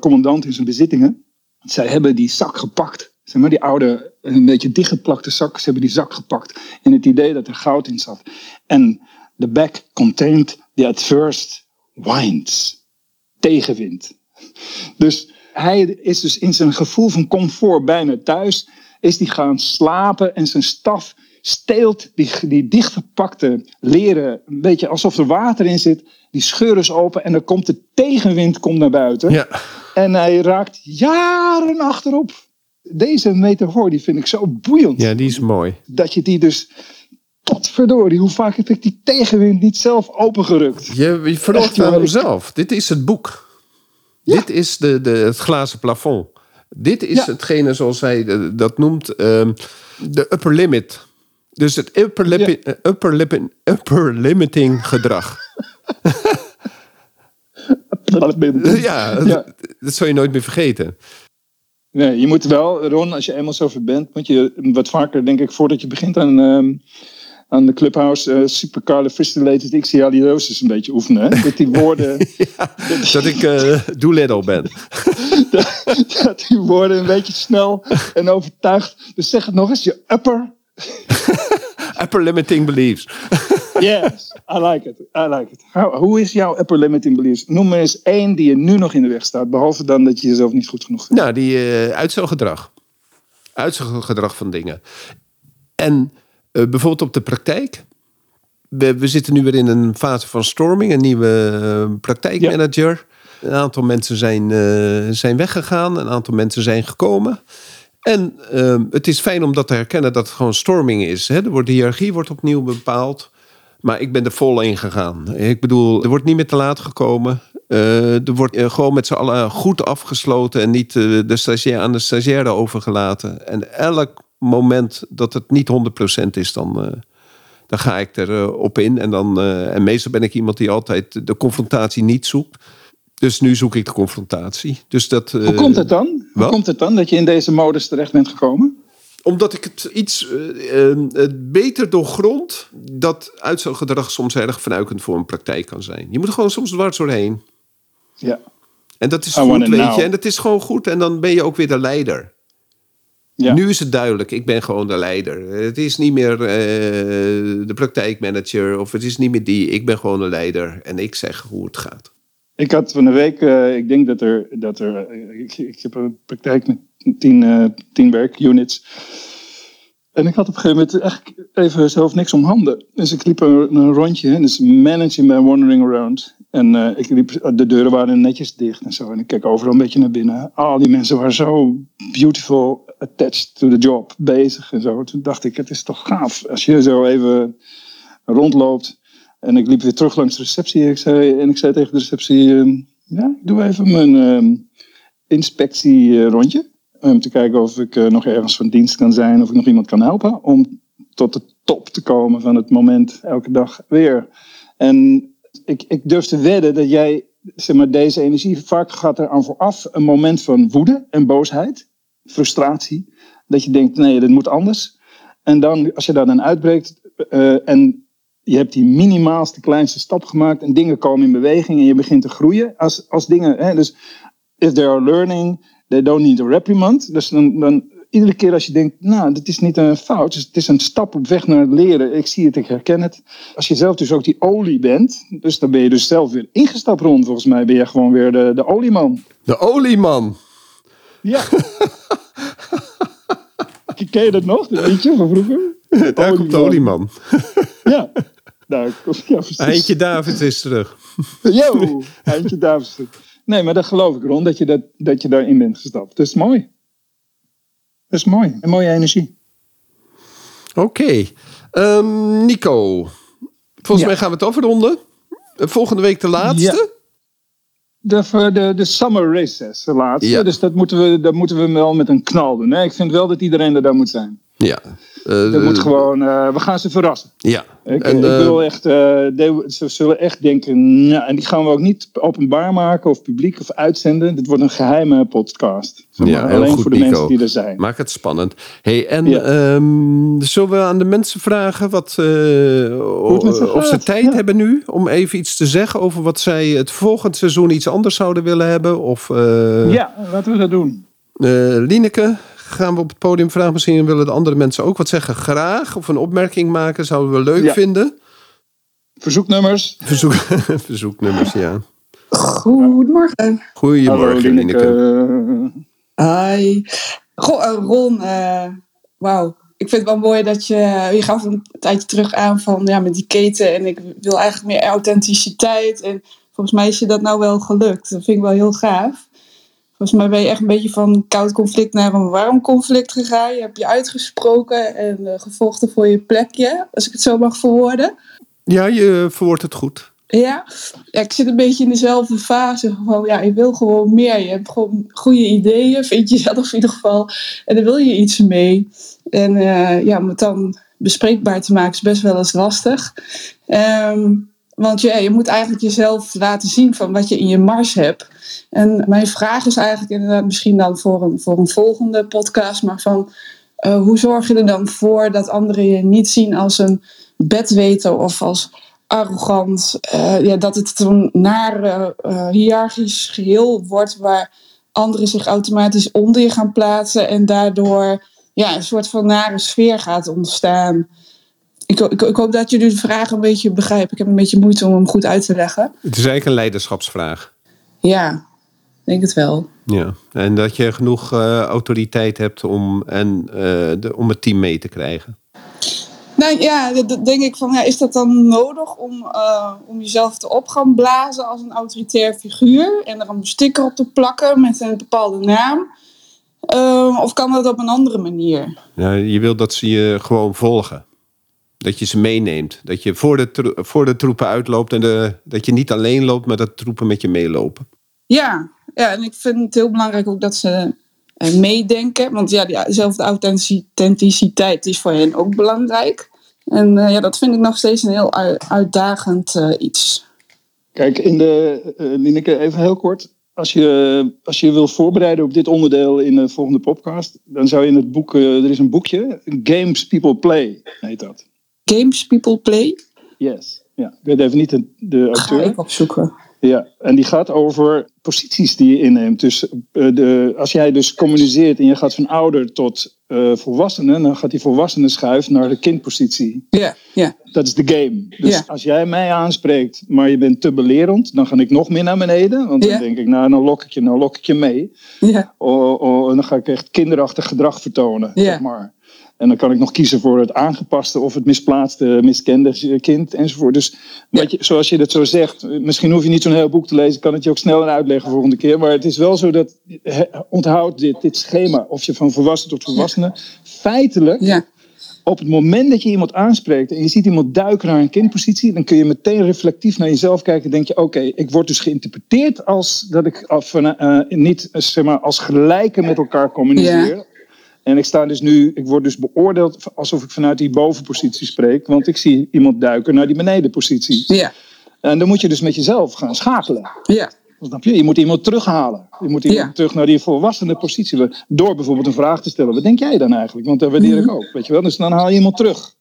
commandant in zijn bezittingen. Zij hebben die zak gepakt Zeg maar die oude, een beetje dichtgeplakte zak. Ze hebben die zak gepakt in het idee dat er goud in zat. En the back contained the adverse winds. Tegenwind. Dus hij is dus in zijn gevoel van comfort bijna thuis. Is die gaan slapen en zijn staf steelt die, die dichtgepakte leren. Een beetje alsof er water in zit. Die scheur is open en dan komt de tegenwind komt naar buiten. Ja. En hij raakt jaren achterop. Deze metafoor die vind ik zo boeiend. ja, die is mooi. Dat je die dus. Potverdorie, hoe vaak heb ik die tegenwind niet zelf opengerukt? Je, je verloopt hemzelf. Dit is het boek. Dit is de, de, het glazen plafond. Dit is Ja. hetgene zoals hij eh, dat noemt, ehm, de upper limit. Dus het upper, lipi- eh, upper, lipi- upper limiting gedrag. ja, dat zou je nooit meer vergeten. Nee, je moet wel, Ron, als je eenmaal zover bent, moet je wat vaker, denk ik, voordat je begint aan, ehm, aan de Clubhouse uh, supercalifragilisticexpialidocious een beetje oefenen. Hè? Dat die woorden, Dat ik eh Doolittle ben. dat die woorden een beetje snel en overtuigd. Dus zeg het nog eens, je upper. Upper limiting beliefs. Yes, I like it. I like it. How- hoe is jouw upper limiting beliefs? Noem me eens één die je nu nog in de weg staat, behalve dan dat je jezelf niet goed genoeg vindt. Nou, die eh uitstelgedrag. Uitstelgedrag van dingen. En eh, bijvoorbeeld op de praktijk. We, we zitten nu weer in een fase van storming. Een nieuwe eh, praktijkmanager. Een aantal mensen zijn, eh, zijn weggegaan. Een aantal mensen zijn gekomen. En eh, het is fijn om dat te herkennen dat het gewoon storming is. Hè? De hiërarchie wordt opnieuw bepaald. Maar ik ben er vol in gegaan. Ik bedoel, er wordt niet meer te laat gekomen. Eh, er wordt eh, gewoon met z'n allen goed afgesloten en niet eh, de stagiair aan de stagiaire overgelaten. En elk moment dat het niet 100% is, dan, eh, dan ga ik erop op in. En, dan, eh, en meestal ben ik iemand die altijd de confrontatie niet zoekt. Dus nu zoek ik de confrontatie. Dus dat, eh, Hoe komt het dan? Hoe komt het dan dat je in deze modus terecht bent gekomen? Omdat ik het iets eh, eh, het beter doorgrond dat uitstelgedrag soms erg vernuikend voor een praktijk kan zijn. Je moet er gewoon soms dwars doorheen. Ja. En dat is I goed, weet know. je. En dat is gewoon goed. En dan ben je ook weer de leider. Ja. Nu is het duidelijk, ik ben gewoon de leider. Het is niet meer eh, de praktijkmanager of het is niet meer die. Ik ben gewoon de leider en ik zeg hoe het gaat. Ik had van de week, eh, ik denk dat er, dat er eh, ik, ik heb een praktijk met tien, tien werkunits. En ik had op een gegeven moment echt even zelf niks om handen. Dus ik liep een, een rondje, dus managing my wandering around. En ik liep, de deuren waren netjes dicht en zo. En ik keek overal een beetje naar binnen. Al die mensen waren zo beautiful attached to the job bezig en zo. Toen dacht ik, het is toch gaaf als je zo even rondloopt. En ik liep weer terug langs de receptie. Ik zei, en ik zei tegen de receptie: ehm, Ja, ik doe even mijn ehm inspectierondje. Om te kijken of ik eh, nog ergens van dienst kan zijn. Of ik nog iemand kan helpen. Om tot de top te komen van het moment elke dag weer. En ik, ik durf te wedden dat jij, zeg maar, deze energie. Vaak gaat er aan vooraf een moment van woede en boosheid. Frustratie. Dat je denkt: Nee, dit moet anders. En dan, als je daar dan uitbreekt. eh, en je hebt die minimaalste kleinste stap gemaakt en dingen komen in beweging en je begint te groeien. Als, als dingen, hè, dus if they are learning, they don't need a reprimand. Dus dan, dan iedere keer als je denkt, nou, dit is niet een fout, dus het is een stap op weg naar het leren. Ik zie het, ik herken het. Als je zelf dus ook die olie bent, dus dan ben je dus zelf weer ingestapt rond. Volgens mij ben je gewoon weer de, de olieman. De olieman. Ja. Ken je dat nog, dat liedje van vroeger? Daar komt de olieman. Ja. Nou, ja. Eindje David is terug. Yo, Eindje Davids. Nee, maar dat geloof ik, Ron, dat je, dat, dat je daarin bent gestapt. Dat is mooi. Dat is mooi. Een mooie energie. Oké. Ehm, Nico. Volgens Ja. mij gaan we het afronden. Eh, Volgende week de laatste. De, de, de summer laatste. Ja. Dus dat moeten, we, dat moeten we wel met een knal doen. Hè? Ik vind wel dat iedereen er daar moet zijn. Ja. Eh, moet gewoon, eh, we gaan ze verrassen. Ja. Ik, En, ik wil echt, eh, de- ze zullen echt denken, nou, en die gaan we ook niet openbaar maken of publiek of uitzenden. Dit wordt een geheime podcast. Zeg maar, alleen goed, voor de Nico. mensen die er zijn. Maak het spannend. Hey, en Ja. ehm, zullen we aan de mensen vragen wat, of ze tijd ja. hebben nu om even iets te zeggen over wat zij het volgend seizoen iets anders zouden willen hebben? Of Ja, laten we dat doen. Lineke, gaan we op het podium vragen. Misschien willen de andere mensen ook wat zeggen. Graag. Of een opmerking maken. Zouden we leuk Ja. vinden. Verzoeknummers. Verzoek, verzoeknummers, ja. Goedemorgen. Goedemorgen, Hallo, Lineke. Hi. Goh, eh, Ron, eh, wauw. Ik vind het wel mooi dat je, je gaf een tijdje terug aan van ja, met die keten en ik wil eigenlijk meer authenticiteit. En volgens mij is je dat nou wel gelukt. Dat vind ik wel heel gaaf. Volgens mij ben je echt een beetje van koud conflict naar een warm conflict gegaan. Je hebt je uitgesproken en eh, gevochten voor je plekje, als ik het zo mag verwoorden. Ja, je verwoordt het goed. Ja. ja, ik zit een beetje in dezelfde fase. Van, ja, je wil gewoon meer. Je hebt gewoon goede ideeën, vind je zelf in ieder geval. En daar wil je iets mee. En eh, ja, om het dan bespreekbaar te maken is best wel eens lastig. Ehm, want ja, je moet eigenlijk jezelf laten zien van wat je in je mars hebt. En mijn vraag is eigenlijk inderdaad misschien dan voor een, voor een volgende podcast. Maar van eh, hoe zorg je er dan voor dat anderen je niet zien als een bedweter of als arrogant. eh, ja, dat het een nare eh hiërarchisch geheel wordt waar anderen zich automatisch onder je gaan plaatsen en daardoor ja, een soort van nare sfeer gaat ontstaan. Ik, ho- ik, ik hoop dat jullie de vraag een beetje begrijpen. Ik heb een beetje moeite om hem goed uit te leggen. Het is eigenlijk een leiderschapsvraag. Ja, ik denk het wel. Ja. En dat je genoeg eh, autoriteit hebt om, en, eh, de, om het team mee te krijgen. Nou ja, dat- denk ik van, ja, is dat dan nodig om, eh, om jezelf te op gaan blazen als een autoritair figuur en er een sticker op te plakken met een bepaalde naam? Of kan dat op een andere manier? Ja, je wilt dat ze je gewoon volgen. Dat je ze meeneemt. Dat je voor de, tro- voor de troepen uitloopt. En de, dat je niet alleen loopt, maar dat troepen met je meelopen. Ja, ja, en ik vind het heel belangrijk ook dat ze eh, meedenken. Want ja, diezelfde authenticiteit is voor hen ook belangrijk. En eh, ja, dat vind ik nog steeds een heel ui- uitdagend eh, iets. Kijk, in de, Lineke, even heel kort. Als je, als je wil voorbereiden op dit onderdeel in de volgende podcast, dan zou je in het boek, er is een boekje, Games People Play, heet dat. Games People Play, Yes. Ja, ik weet even niet de, de ga auteur. ik opzoeken. Ja, en die gaat over posities die je inneemt. Dus eh, de, als jij dus communiceert en je gaat van ouder tot eh volwassene, dan gaat die volwassene schuift naar de kindpositie. Ja, ja, Dat is de game. Dus als jij mij aanspreekt, maar je bent te belerend, dan ga ik nog meer naar beneden. Want dan denk ik, nou, dan lok ik je, nou lok ik je mee. ja, Oh, oh, en dan ga ik echt kinderachtig gedrag vertonen. Ja. Zeg maar. En dan kan ik nog kiezen voor het aangepaste of het misplaatste, miskende kind enzovoort. Dus wat je, zoals je dat zo zegt, misschien hoef je niet zo'n heel boek te lezen, kan het je ook sneller uitleggen volgende keer. Maar het is wel zo dat, onthoud dit, dit schema, of je van volwassen tot volwassene, feitelijk ja, op het moment dat je iemand aanspreekt en je ziet iemand duiken naar een kindpositie, dan kun je meteen reflectief naar jezelf kijken en denk je, oké, ik word dus geïnterpreteerd als dat ik af, eh, niet zeg maar, als gelijke met elkaar communiceer. En ik sta dus nu, ik word dus beoordeeld alsof ik vanuit die bovenpositie spreek, want ik zie iemand duiken naar die benedenpositie. ja, En dan moet je dus met jezelf gaan schakelen. ja, Snap je? Je moet iemand terughalen. Je moet iemand Ja. terug naar die volwassene positie. Door bijvoorbeeld een vraag te stellen. Wat denk jij dan eigenlijk? Want dat waardeer ik ook. Weet je wel? Dus dan haal je iemand terug.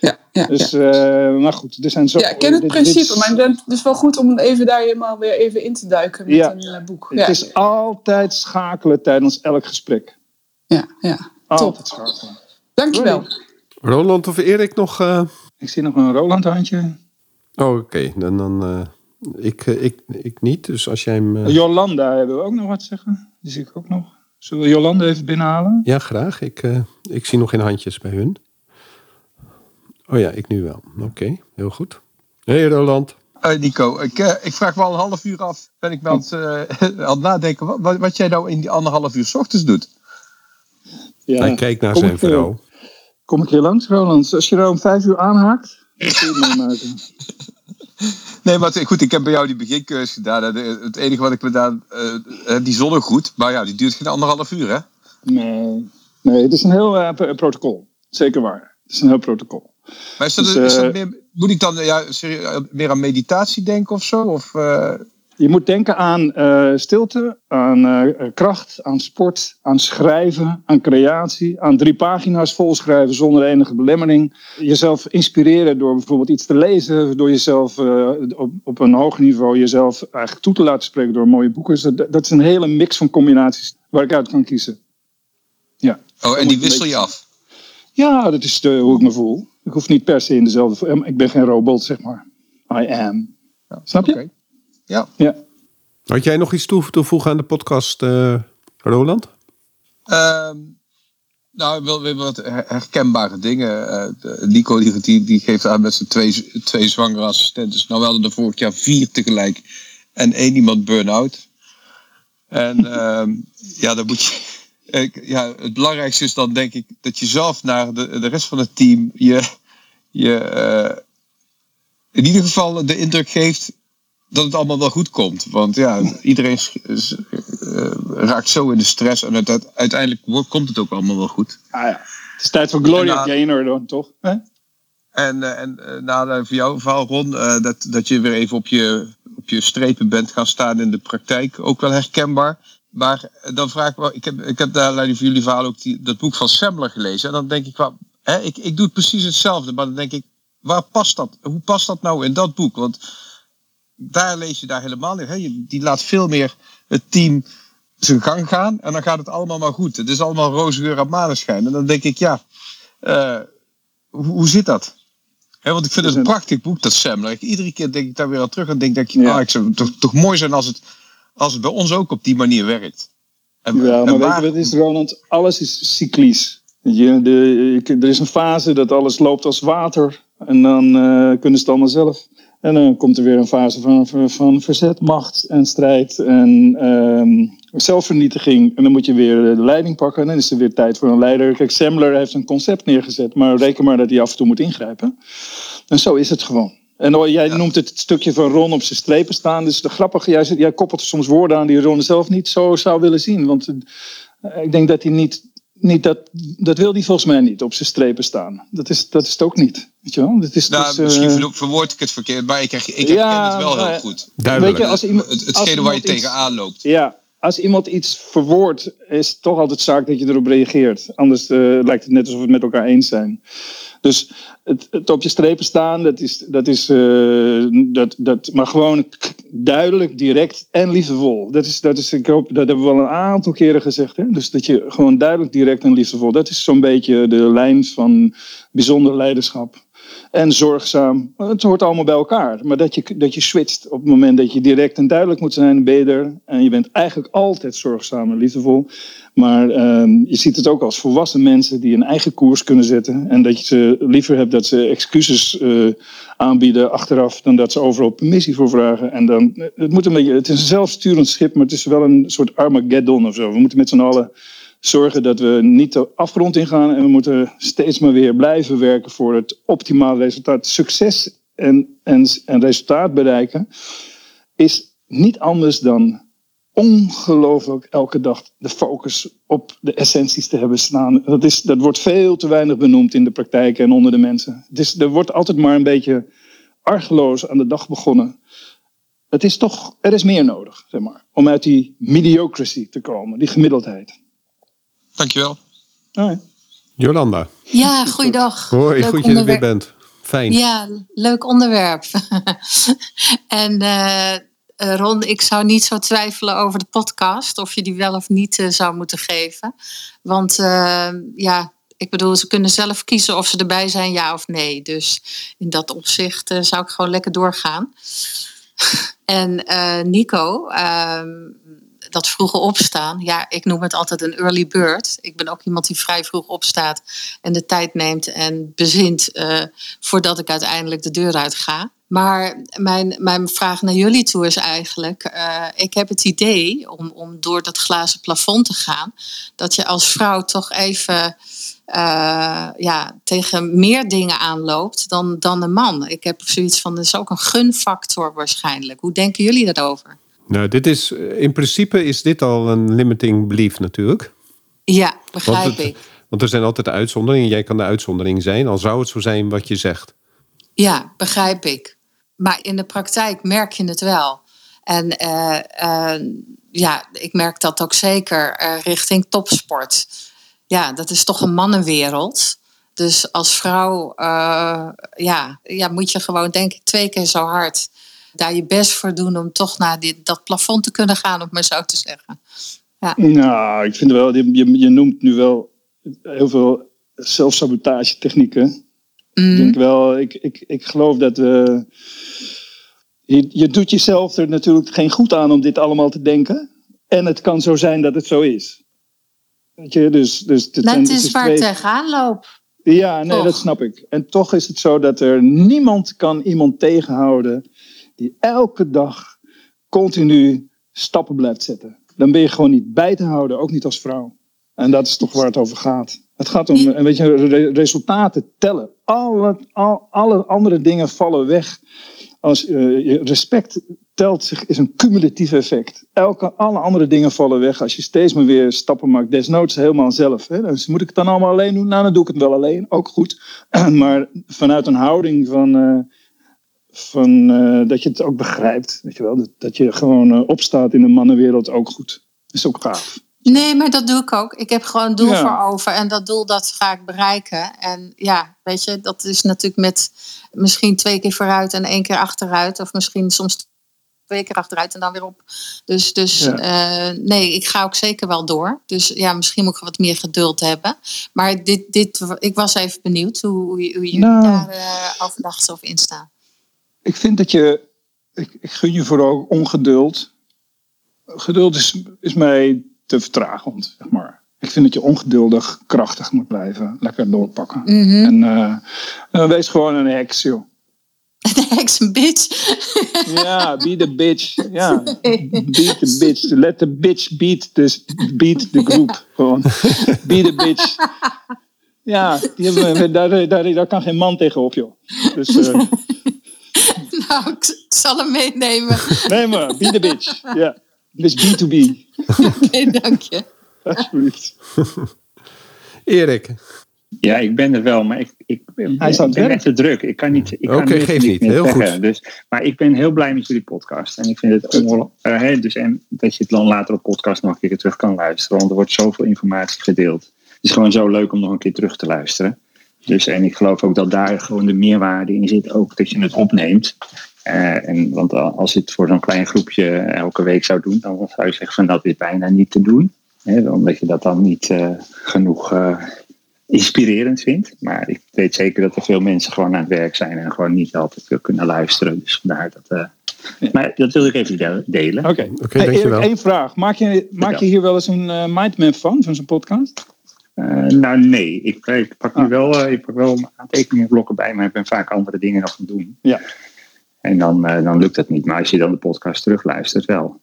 ja, ja. Dus, ja. eh, maar goed, er zijn zo. Ja, ik ken het dit- principe, dit maar het is wel goed om even daar helemaal weer even in te duiken met Ja. een eh, boek. Het Ja, is altijd schakelen tijdens elk gesprek. Ja, ja. Altijd schakelen. Dankjewel. Roland of Erik nog? eh? Ik zie nog een Roland handje. Oh, oké. Dan, dan, eh, ik, eh, ik, ik niet. Dus als jij hem... Jolanda hebben we ook nog wat te zeggen. Die zie ik ook nog. Zullen we Jolanda even binnenhalen? Ja, graag. Ik, ik zie nog geen handjes bij hun. Oh ja, ik nu wel. Oké, heel goed. Hey Roland. Nico, ik, ik vraag me al een half uur af. Ben ik wel aan het, eh, aan het nadenken wat- wat, wat jij nou in die anderhalf uur 's ochtends doet. Ja. Hij kijkt naar Kom zijn ik, eh, vrouw. Kom ik hier langs, Roland? Als je er om vijf uur aanhaakt, dan kun je het meemaken. Nee, maar goed, ik heb bij jou die begincursus gedaan. Het enige wat ik me daar, eh, eh, die zonnegroet, maar ja, die duurt geen anderhalf uur hè. Nee, nee het is een heel eh, pro- protocol. Zeker waar. Het is een heel protocol. Maar is dat, Dus, is dat meer, moet ik dan ja, serieus, meer aan meditatie denken of zo? Of, eh, Je moet denken aan eh, stilte, aan eh, kracht, aan sport, aan schrijven, aan creatie, aan drie pagina's volschrijven zonder enige belemmering. Jezelf inspireren door bijvoorbeeld iets te lezen, door jezelf eh, op, op een hoog niveau jezelf eigenlijk toe te laten spreken door mooie boeken. Dus dat, dat is een hele mix van combinaties waar ik uit kan kiezen. Ja. Oh, en die wissel je af? Ja, dat is de, hoe ik me voel. Ik hoef niet per se in dezelfde... Ik ben geen robot, zeg maar. I am. Ja, Snap je? Ja. Ja. Had jij nog iets toe te voegen aan de podcast, eh, Roland? Ehm, nou, wel weer wat her- herkenbare dingen. Eh, Nico die, die, geeft aan met zijn twee, twee zwangere assistenten. Nou, we hadden er vorig jaar vier tegelijk. En één iemand burn-out. En ehm, ja, dan moet je... ik- ja, het belangrijkste is dan denk ik dat je zelf naar de, de rest van het team je, je eh, in ieder geval de indruk geeft dat het allemaal wel goed komt. Want ja, iedereen is- eh, raakt zo in de stress en het, uiteindelijk komt het ook allemaal wel goed. Ah, ja. Het is tijd voor Gloria na- Gaynor dan, toch? Hè? En, eh, en eh, na de, voor jouw verhaal, Ron, dat, dat je weer even op je, op je strepen bent gaan staan in de praktijk, ook wel herkenbaar. Maar dan vraag ik wel, ik heb, ik heb aanleiding van jullie verhaal ook die, dat boek van Semmler gelezen. En dan denk ik wel, hè, ik, ik doe het precies hetzelfde, maar dan denk ik, waar past dat? Hoe past dat nou in dat boek? Want daar lees je daar helemaal niet. Hè? Die laat veel meer het team zijn gang gaan en dan gaat het allemaal maar goed. Het is allemaal roze geur aan maneschijn. En dan denk ik, ja, eh, hoe, hoe zit dat? Hè, want ik vind het een prachtig boek, dat Sam. Iedere keer denk ik daar weer aan terug en denk, denk je, Ja. ah, ik zou toch, toch mooi zijn als het, als het bij ons ook op die manier werkt. En, Ja, maar weet je wat is, Roland? Alles is cyclisch. Je, de, ik- er is een fase dat alles loopt als water. En dan eh, kunnen ze het allemaal zelf. En dan komt er weer een fase van, van, verzet, macht en strijd en ehm, zelfvernietiging. En dan moet je weer de leiding pakken. En dan is er weer tijd voor een leider. Kijk, Semmler heeft een concept neergezet. Maar reken maar dat hij af en toe moet ingrijpen. En zo is het gewoon. En jij noemt het, stukje van Ron op zijn strepen staan. Dus de grappige, jij, jij koppelt er soms woorden aan die Ron zelf niet zo zou willen zien. Want eh, ik denk dat hij niet, niet dat, dat wil hij volgens mij niet op zijn strepen staan. Dat is, dat is het ook niet. Weet je wel? Dat is, nou, is, misschien eh, ver- verwoord ik het verkeerd, maar ik, ik herken Ja, het wel maar- heel goed. Duidelijk. Weet je, als iemand, Het, hetgene waar je iets- tegenaan loopt. Ja, als iemand iets verwoordt, is het toch altijd zaak dat je erop reageert. Anders eh, lijkt het net alsof we het met elkaar eens zijn. Dus het, het op je strepen staan, dat is, dat is eh, dat, dat, maar gewoon duidelijk, direct en liefdevol. Dat is, dat is, ik hoop, dat hebben we al een aantal keren gezegd. Hè? Dus dat je gewoon duidelijk, direct en liefdevol. Dat is zo'n beetje de lijn van bijzonder leiderschap. En zorgzaam. Het hoort allemaal bij elkaar. Maar dat je, dat je switcht op het moment dat je direct en duidelijk moet zijn, ben je er. En je bent eigenlijk altijd zorgzaam en liefdevol. Maar ehm, je ziet het ook als volwassen mensen die een eigen koers kunnen zetten. En dat je ze liever hebt dat ze excuses eh, aanbieden achteraf. dan dat ze overal permissie voor vragen. En dan, het, moet een beetje, het is een zelfsturend schip, maar het is wel een soort Armageddon of zo. We moeten met z'n allen zorgen dat we niet de afgrond ingaan. En we moeten steeds maar weer blijven werken voor het optimale resultaat. Succes en, en, en resultaat bereiken is niet anders dan ongelooflijk elke dag de focus op de essenties te hebben staan. Dat, is, dat wordt veel te weinig benoemd in de praktijk en onder de mensen. Het is, er wordt altijd maar een beetje argeloos aan de dag begonnen. Het is toch, er is meer nodig, zeg maar, om uit die mediocracy te komen, die gemiddeldheid. Dankjewel. Ah, Jolanda. Ja, goeiedag. Hoi, Leuk goed dat je er weer bent. Fijn. Ja, leuk onderwerp. en eh, eh, Ron, ik zou niet zo twijfelen over de podcast, of je die wel of niet eh, zou moeten geven. Want ja, ik bedoel, ze kunnen zelf kiezen of ze erbij zijn, ja of nee. Dus in dat opzicht zou ik gewoon lekker doorgaan. en eh, Nico, ehm, dat vroege opstaan, ja, ik noem het altijd een early bird. Ik ben ook iemand die vrij vroeg opstaat en de tijd neemt en bezint eh, voordat ik uiteindelijk de deur uit ga. Maar mijn, mijn vraag naar jullie toe is eigenlijk: eh, ik heb het idee om, om door dat glazen plafond te gaan, dat je als vrouw toch even eh, ja, tegen meer dingen aanloopt dan, dan een man. Ik heb zoiets van: dat is ook een gunfactor waarschijnlijk. Hoe denken jullie daarover? Nou, dit is, in principe is dit al een limiting belief natuurlijk. Ja, begrijp Want, het- ik. want er zijn altijd uitzonderingen. Jij kan de uitzondering zijn, al zou het zo zijn wat je zegt. Ja, begrijp ik. Maar in de praktijk merk je het wel. En eh, eh, ja, ik merk dat ook zeker eh, richting topsport. Ja, dat is toch een mannenwereld. Dus als vrouw ja, ja, moet je gewoon, denk ik, twee keer zo hard daar je best voor doen om toch naar dit, dat plafond te kunnen gaan, om maar zo te zeggen. Nou, ik vind wel, je, je, noemt nu wel heel veel zelfsabotage technieken. Mm. Ik denk wel, ik, ik, ik geloof dat we. Je, je doet jezelf er natuurlijk geen goed aan om dit allemaal te denken. En het kan zo zijn dat het zo is. Weet je, dus, dus Dat is waar twee- tegenaan loop. Ja, nee, Toch? dat snap ik. En toch is het zo dat er niemand kan iemand tegenhouden die elke dag continu stappen blijft zetten. Dan ben je gewoon niet bij te houden, ook niet als vrouw. En dat is toch waar het over gaat. Het gaat om, en weet je, re- resultaten tellen. Alle, al, alle andere dingen vallen weg. Als, eh, respect telt zich, is een cumulatief effect. Elke, alle andere dingen vallen weg als je steeds maar weer stappen maakt. Desnoods helemaal zelf. Hè? Dus moet ik het dan allemaal alleen doen? Nou, dan doe ik het wel alleen. Ook goed. maar vanuit een houding van, eh, van eh, dat je het ook begrijpt. Weet je wel? Dat, dat je gewoon eh, opstaat in de mannenwereld ook goed. is ook gaaf. Nee, maar dat doe ik ook. Ik heb gewoon een doel Ja. voor over en dat doel dat ga ik bereiken. En ja, weet je, dat is natuurlijk met misschien twee keer vooruit en één keer achteruit. Of misschien soms twee keer achteruit en dan weer op. Dus, dus Ja. eh, nee, ik ga ook zeker wel door. Dus ja, misschien moet ik wat meer geduld hebben. Maar dit, dit, ik was even benieuwd hoe, hoe, hoe jullie Nou. daar eh, over dachten of instaan. Ik vind dat je. Ik, ik gun je vooral ongeduld. Geduld is, is mij te vertragend, zeg maar. Ik vind dat je ongeduldig, krachtig moet blijven. Lekker doorpakken. Mhm. En eh, eh, wees gewoon een heks, joh. De heks een bitch. Ja, be the bitch. Ja, beat the bitch. Let the bitch beat, dus beat the group. Gewoon. Be the bitch. Ja, die hebben, daar, daar, daar kan geen man tegenop, joh. Dus eh, nou, ik, zal hem meenemen. nee maar, be the bitch. Ja, dus B2B. Nee, dank je. Alsjeblieft. Erik. Ja, ik ben er wel, maar ik, ik, ben- Hij ik ben te druk. Ik kan niet. Ik kan Oké, nu geeft niet. meer Heel zeggen. goed. Dus, maar ik ben heel blij met jullie podcast. En ik vind het ongelooflijk. eh, hè, dus, en dat je het dan later op podcast nog een keer terug kan luisteren. Want er wordt zoveel informatie gedeeld. Het is gewoon zo leuk om nog een keer terug te luisteren. Dus, en ik geloof ook dat daar gewoon de meerwaarde in zit. Ook dat je het opneemt. Eh, en, want als je het voor zo'n klein groepje elke week zou doen, dan zou je zeggen van dat is bijna niet te doen. Hè, omdat je dat dan niet eh, genoeg eh, inspirerend vindt. Maar ik weet zeker dat er veel mensen gewoon aan het werk zijn en gewoon niet altijd kunnen luisteren. Dus vandaar dat. eh, Maar dat wil ik even de- delen. Oké, Oké, hey, dankjewel. Erik, één vraag. Maak je, maak je hier wel eens een eh, mindmap van, van zo'n podcast? Eh, nou, nee. Ik, ik pak nu Ah. wel, eh, ik pak wel mijn aantekeningenblokken bij, maar ik ben vaak andere dingen nog aan het doen. Ja. En dan, eh, dan lukt dat niet. Maar als je dan de podcast terugluistert, wel.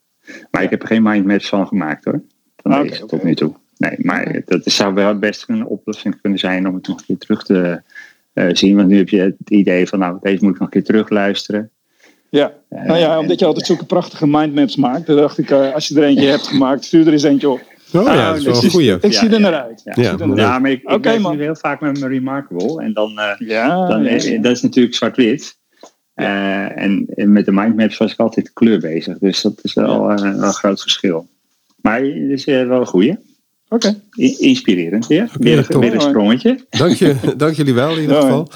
Maar ik heb er geen mindmaps van gemaakt hoor. Van Ah, deze oké. tot nu toe. Nee, maar dat zou wel best een oplossing kunnen zijn om het nog een keer terug te eh, zien. Want nu heb je het idee van, nou, deze moet ik nog een keer terugluisteren. Ja. Eh, nou ja, omdat je altijd zulke prachtige mindmaps maakt. Dan dacht ik, eh, als je er eentje hebt gemaakt, stuur er eens eentje op. Oh ja, Ah, dat is wel dus een goeie. Ik zie er naar uit. Ja, maar ik, ik nu heel vaak met mijn Remarkable. En dan, eh, Ja, dan, ja, ja. dat is natuurlijk zwart-wit. Eh, en, en met de mindmaps was ik altijd kleur bezig. Dus dat is wel, eh, wel een groot verschil. Maar het is wel een goeie. Oké. Inspirerend weer. weer, een- top. weer een sprongetje. Dank, je, dank jullie wel in ieder geval.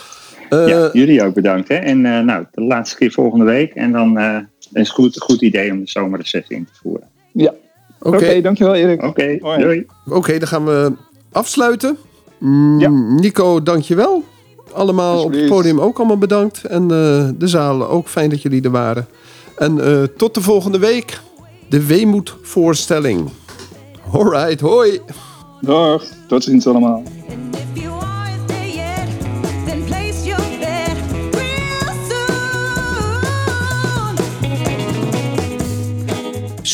Eh, ja, jullie ook bedankt. Hè? En eh, nou, de laatste keer volgende week. En dan eh, is het goed, een goed idee om de zomerreces in te voeren. Ja. Oké, dankjewel Erik. Oké, Hoi. doei. Oké, dan gaan we afsluiten. Mm, Ja. Nico, dankjewel. Allemaal op het podium ook allemaal bedankt. En eh, de zalen ook fijn dat jullie er waren. En eh, tot de volgende week. De Weemoedvoorstelling. Alright, hoi. Dag. Tot ziens allemaal.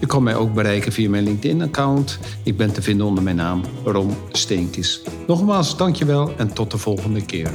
Je kan mij ook bereiken via mijn LinkedIn-account. Ik ben te vinden onder mijn naam Rom Steenkis. Nogmaals, dankjewel en tot de volgende keer.